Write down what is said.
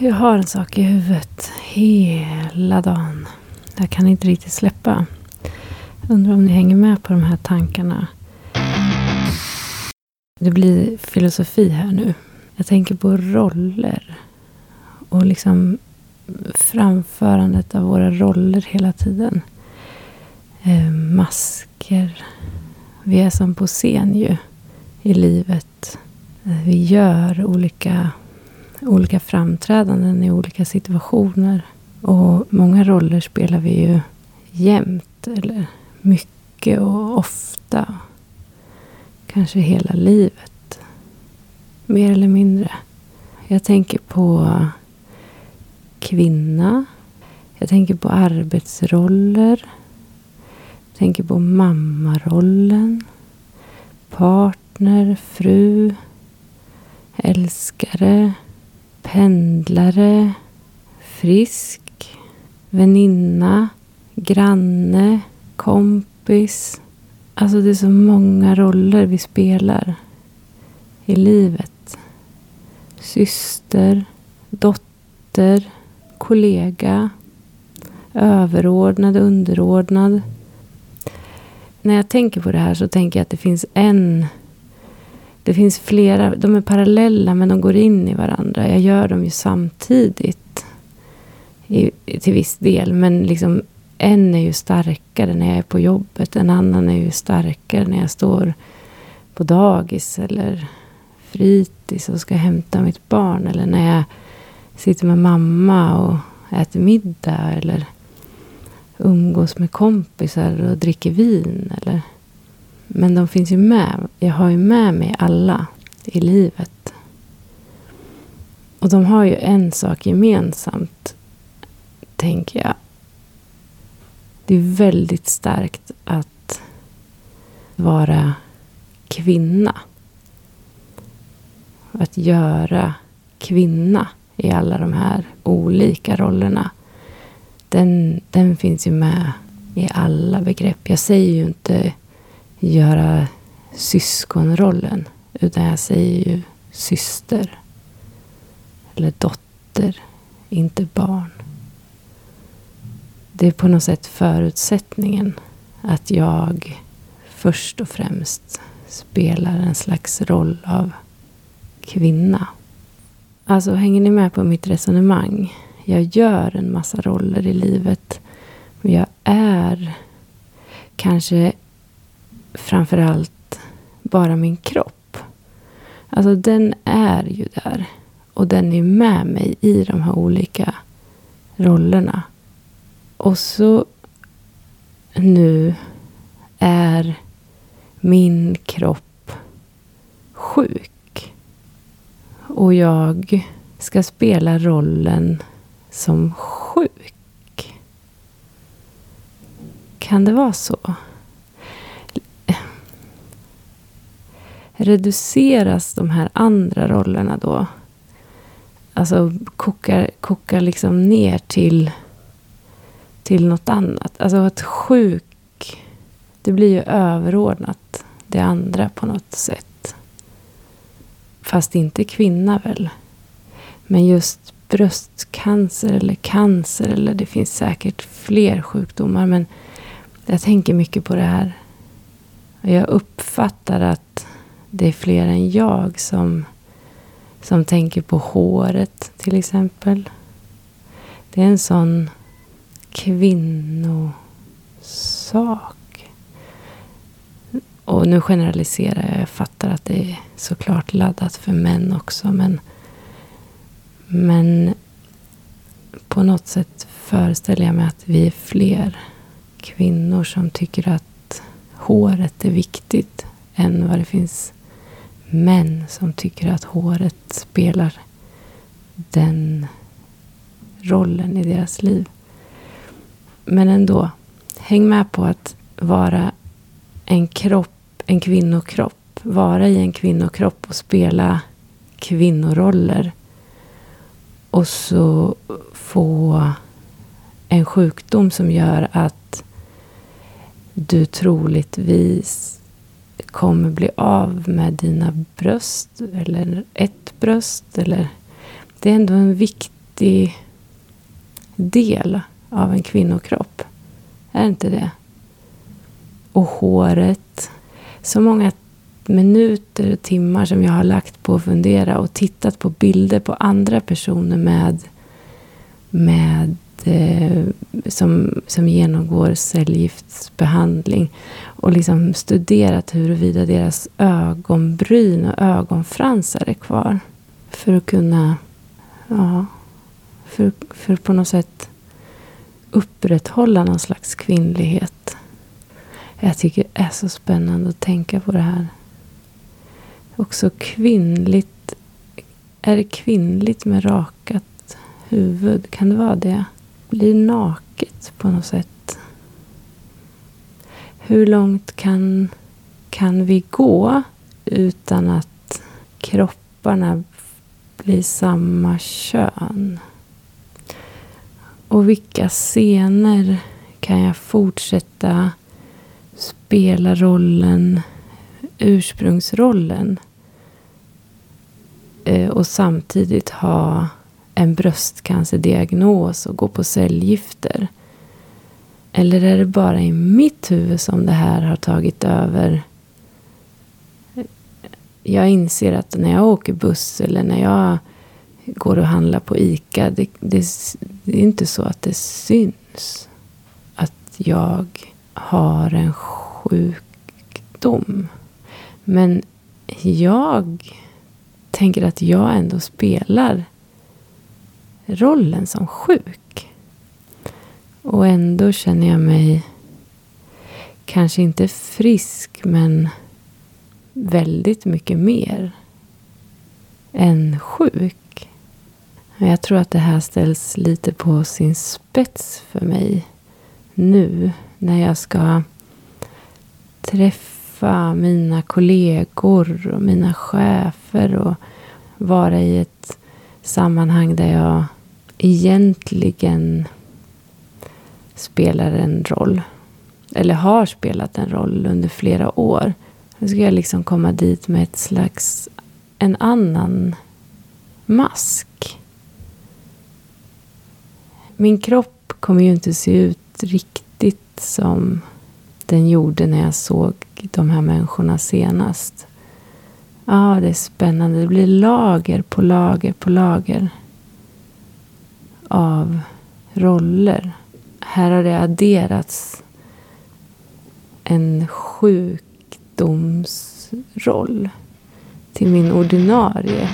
Jag har en sak i huvudet hela dagen. Jag kan inte riktigt släppa. Undrar om ni hänger med på de här tankarna. Det blir filosofi här nu. Jag tänker på roller. Och liksom framförandet av våra roller hela tiden. Eh, masker. Vi är som på scen ju. I livet. Eh, vi gör olika, olika framträdanden i olika situationer. Och många roller spelar vi ju jämt. Eller mycket och ofta. Kanske hela livet. Mer eller mindre. Jag tänker på kvinna. Jag tänker på arbetsroller. Jag tänker på mammarollen. Partner, fru. Älskare. Pendlare. Frisk. Väninna. Granne. Kompis. Alltså det är så många roller vi spelar i livet. Syster, dotter, kollega, överordnad, underordnad. När jag tänker på det här så tänker jag att det finns en... Det finns flera, de är parallella men de går in i varandra. Jag gör dem ju samtidigt. I, till viss del. Men liksom en är ju starkare när jag är på jobbet. En annan är ju starkare när jag står på dagis eller fritids och ska hämta mitt barn. Eller när jag sitter med mamma och äter middag. Eller umgås med kompisar och dricker vin. Eller. Men de finns ju med. Jag har ju med mig alla i livet. Och de har ju en sak gemensamt, tänker jag. Det är väldigt starkt att vara kvinna. Att göra kvinna i alla de här olika rollerna. Den, den finns ju med i alla begrepp. Jag säger ju inte göra syskonrollen. Utan jag säger ju syster. Eller dotter. Inte barn. Det är på något sätt förutsättningen. Att jag först och främst spelar en slags roll av kvinna. Alltså, hänger ni med på mitt resonemang? Jag gör en massa roller i livet. Men jag är kanske framförallt bara min kropp. Alltså den är ju där. Och den är med mig i de här olika rollerna. Och så nu är min kropp sjuk. Och jag ska spela rollen som sjuk. Kan det vara så? Reduceras de här andra rollerna då? Alltså kokar, kokar liksom ner till, till något annat. Alltså att sjuk, det blir ju överordnat det andra på något sätt. Fast inte kvinna väl? Men just bröstcancer eller cancer eller det finns säkert fler sjukdomar. Men jag tänker mycket på det här. Jag uppfattar att det är fler än jag som, som tänker på håret till exempel. Det är en sån kvinnosak. Och nu generaliserar jag. Jag fattar att det är såklart laddat för män också. Men, men på något sätt föreställer jag mig att vi är fler kvinnor som tycker att håret är viktigt än vad det finns män som tycker att håret spelar den rollen i deras liv. Men ändå, häng med på att vara en kropp en kvinnokropp. Vara i en kvinnokropp och spela kvinnoroller. Och så få en sjukdom som gör att du troligtvis kommer bli av med dina bröst. Eller ett bröst. Eller det är ändå en viktig del av en kvinnokropp. Är inte det? Och håret. Så många minuter och timmar som jag har lagt på att fundera och tittat på bilder på andra personer med, med som, som genomgår cellgiftsbehandling och liksom studerat huruvida deras ögonbryn och ögonfransar är kvar. För att kunna, ja, för, för på något sätt upprätthålla någon slags kvinnlighet. Jag tycker det är så spännande att tänka på det här. Också kvinnligt. Är det kvinnligt med rakat huvud? Kan det vara det? Blir tråkigt på något sätt? Hur långt kan, kan vi gå utan att kropparna blir samma kön? Och vilka scener kan jag fortsätta spela rollen, ursprungsrollen eh, och samtidigt ha en bröstcancerdiagnos och gå på cellgifter? Eller är det bara i mitt huvud som det här har tagit över? Jag inser att när jag åker buss eller när jag går och handlar på ICA. Det, det, det är inte så att det syns att jag har en sjukdom. Men jag tänker att jag ändå spelar rollen som sjuk. Och ändå känner jag mig kanske inte frisk men väldigt mycket mer än sjuk. Jag tror att det här ställs lite på sin spets för mig nu när jag ska träffa mina kollegor och mina chefer och vara i ett sammanhang där jag egentligen spelar en roll. Eller har spelat en roll under flera år. Nu ska jag liksom komma dit med ett slags, en annan mask. Min kropp kommer ju inte se ut riktigt som den gjorde när jag såg de här människorna senast. Ja, ah, det är spännande. Det blir lager på lager på lager av roller. Här har det adderats en sjukdomsroll till min ordinarie